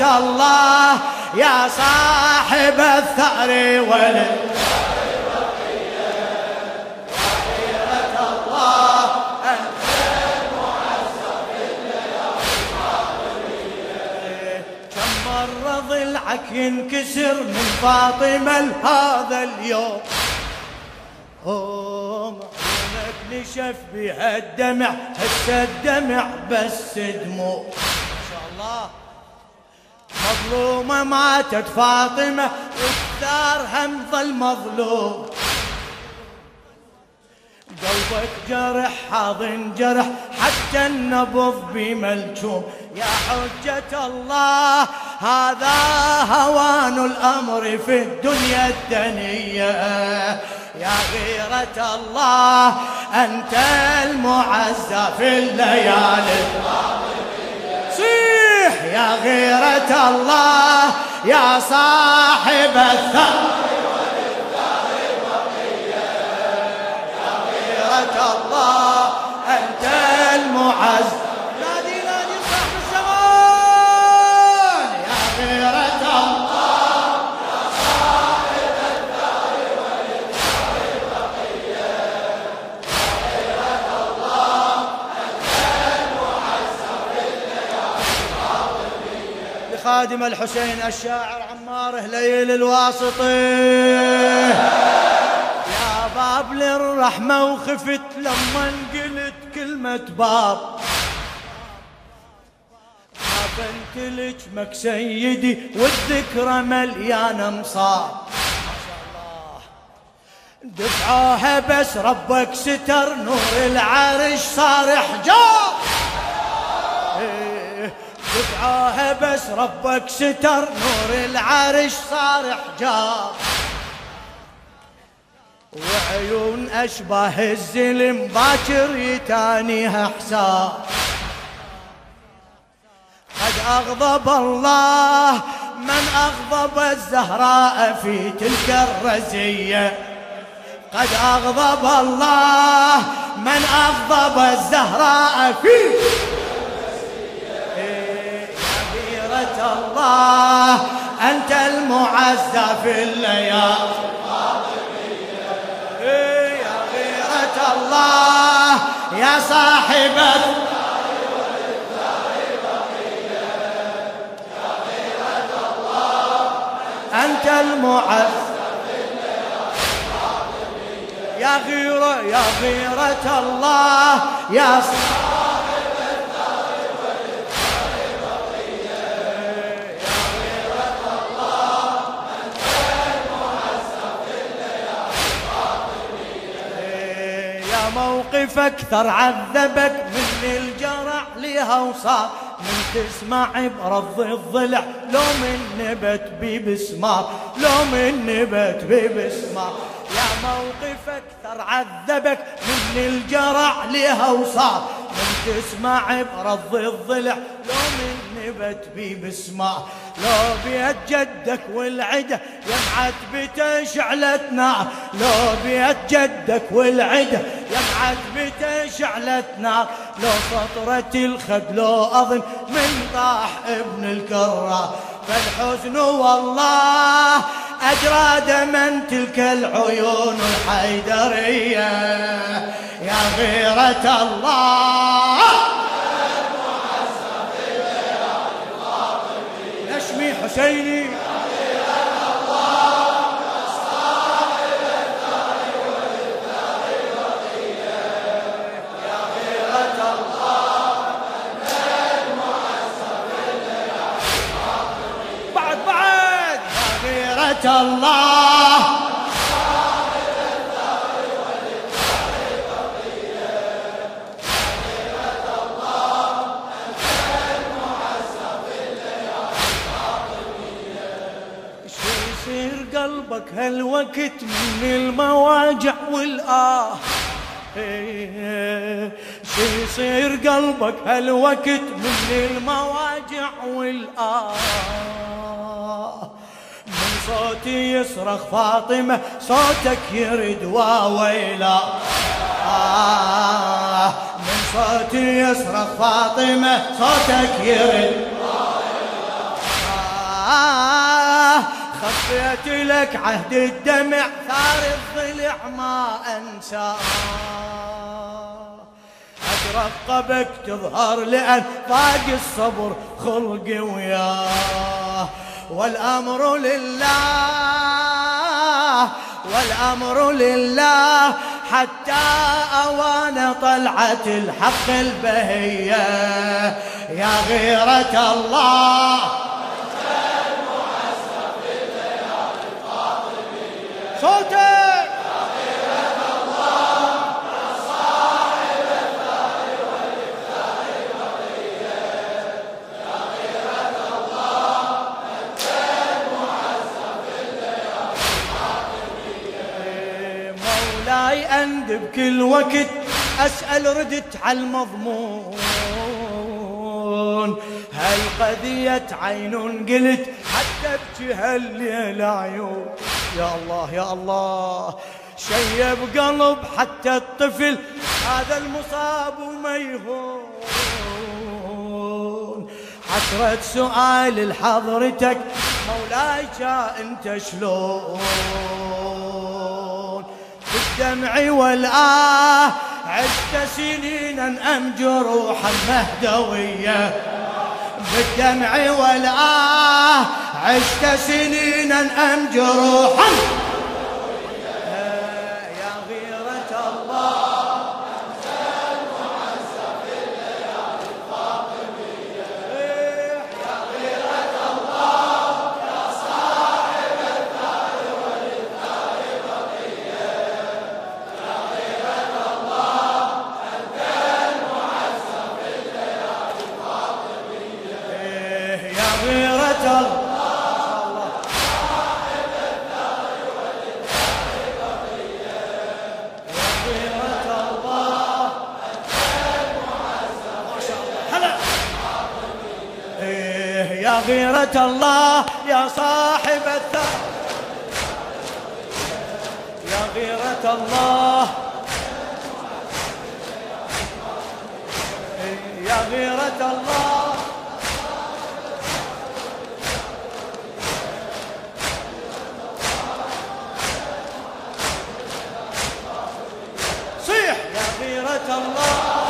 الله يا صاحب الثأر مرة ضلعك ينكسر من فاطمة هذا اليوم. عيونك نشف بها الدمع هسه الدمع بس دموع ما شاء الله. مظلومة ماتت فاطمة والثار هم ظل مظلوم قلبك جرح حاضن جرح حتى النبض بملجوم. يا حجة الله هذا هوان الأمر في الدنيا الدنية يا غيرة الله أنت المعزى في الليالي. يا غيرة الله يا صاحب الثار الله أنت المعز. في لخادم الحسين الشاعر عماره ليل الواسطي. باب للرحمة وخفت لما قلت كلمة باب. بنت لجمك سيدي والذكرى مليانة مصاب دفعوها بس ربك ستر نور العرش صار حجاب دفعوها بس ربك ستر نور العرش صار حجاب وعيون أشباه الزلم باكر يتانيها حساب قد أغضب الله من أغضب الزهراء في تلك الرزية. قد أغضب الله من أغضب الزهراء في الله أنت المعزى في الليالي. الله يا صاحب أنت المعز. يا غيرة يا غيرة الله يا صاحب موقف أكثر عذبك من الجرع لها وصار من تسمع برض الضلع لو من نبت ببسمار لو من نبت ببسمار. يا موقف أكثر عذبك من الجرع لها وصار من تسمع برض الضلع. لو من نبت ببسمار لو بيت جدك والعده يا معتبته شعلت نار لو بيت جدك والعده يا معتبته شعلت نار لو سطرت الخد لو أظن من طاح ابن الكرة. فالحزن والله أجرى دما تلك العيون الحيدرية. يا غيرة الله. حسيني؟ يا غيرة الله. قلبك هالوقت من المواجع والآه. شو يصير قلبك هالوقت من المواجع والآه. من صوتي يصرخ فاطمة صوتك يرد واويلا آه. من صوتي يصرخ فاطمة صوتك يرد. حبيت لك عهد الدمع ثار الضلع ما انساه أترقبك تظهر لأن فاق الصبر خلقي وياه. والأمر لله والأمر لله حتى أوان طلعه الحق البهية. يا غيرة الله صوتك مولاي أند بكل وقت أسأل ردت على المضمون هل قضية عين قلت حتى بجه الليل عيون. يا الله يا الله شيب قلب حتى الطفل هذا المصاب وما يهون. حسرة سؤال لحضرتك مولاي أنت شلون؟ بالدمع والآه عشت سنينا أم جروحا مهدوية. بالدمع والآه عشت سنينا أم جروحا. يا غيرة الله يا صاحب الثار يا غيرة الله. يا غيرة الله. الله.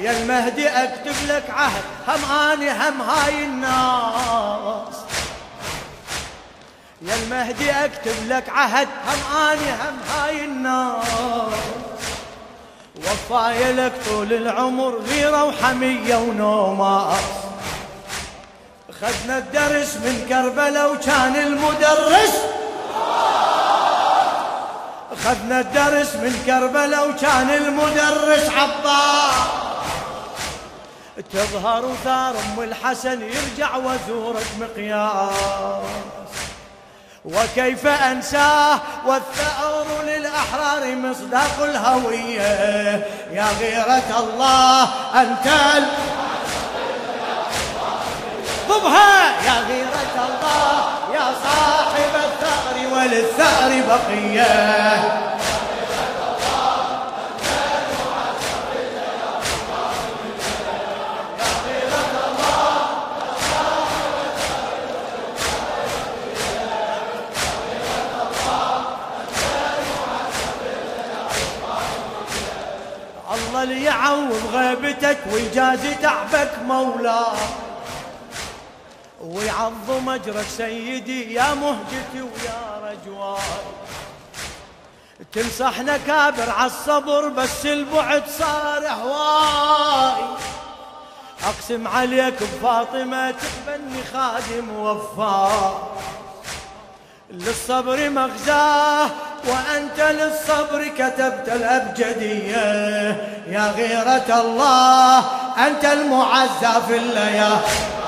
يا المهدي اكتب لك عهد هم آني هم هاي الناس. يا المهدي اكتب لك عهد هم آني هم هاي الناس. وفاي لك طول العمر غيرة وحمية ونوماس. خذنا الدرس من كربلاء وكان المدرس. خذنا الدرس من كربلاء وكان المدرس عباس تظهر وثار أم الحسن يرجع وزورك مقياس وكيف أنساه والثأر للأحرار مصداق الهوية. يا غيرة الله أنت ضبها يا غيرة الله يا صاحب الثأر وللثأر بقية. الله ليعوض غيبتك ويجازي تعبك مولاه ويعظم اجرك سيدي يا مهجتي ويا رجواي تنصحنا كابر عالصبر بس البعد صار هواي. أقسم عليك بفاطمة تقبلني خادم وفاء. للصبر مغزاه وأنت للصبر كتبت الأبجدية. يا غيرة الله أنت المعزى في الليالي.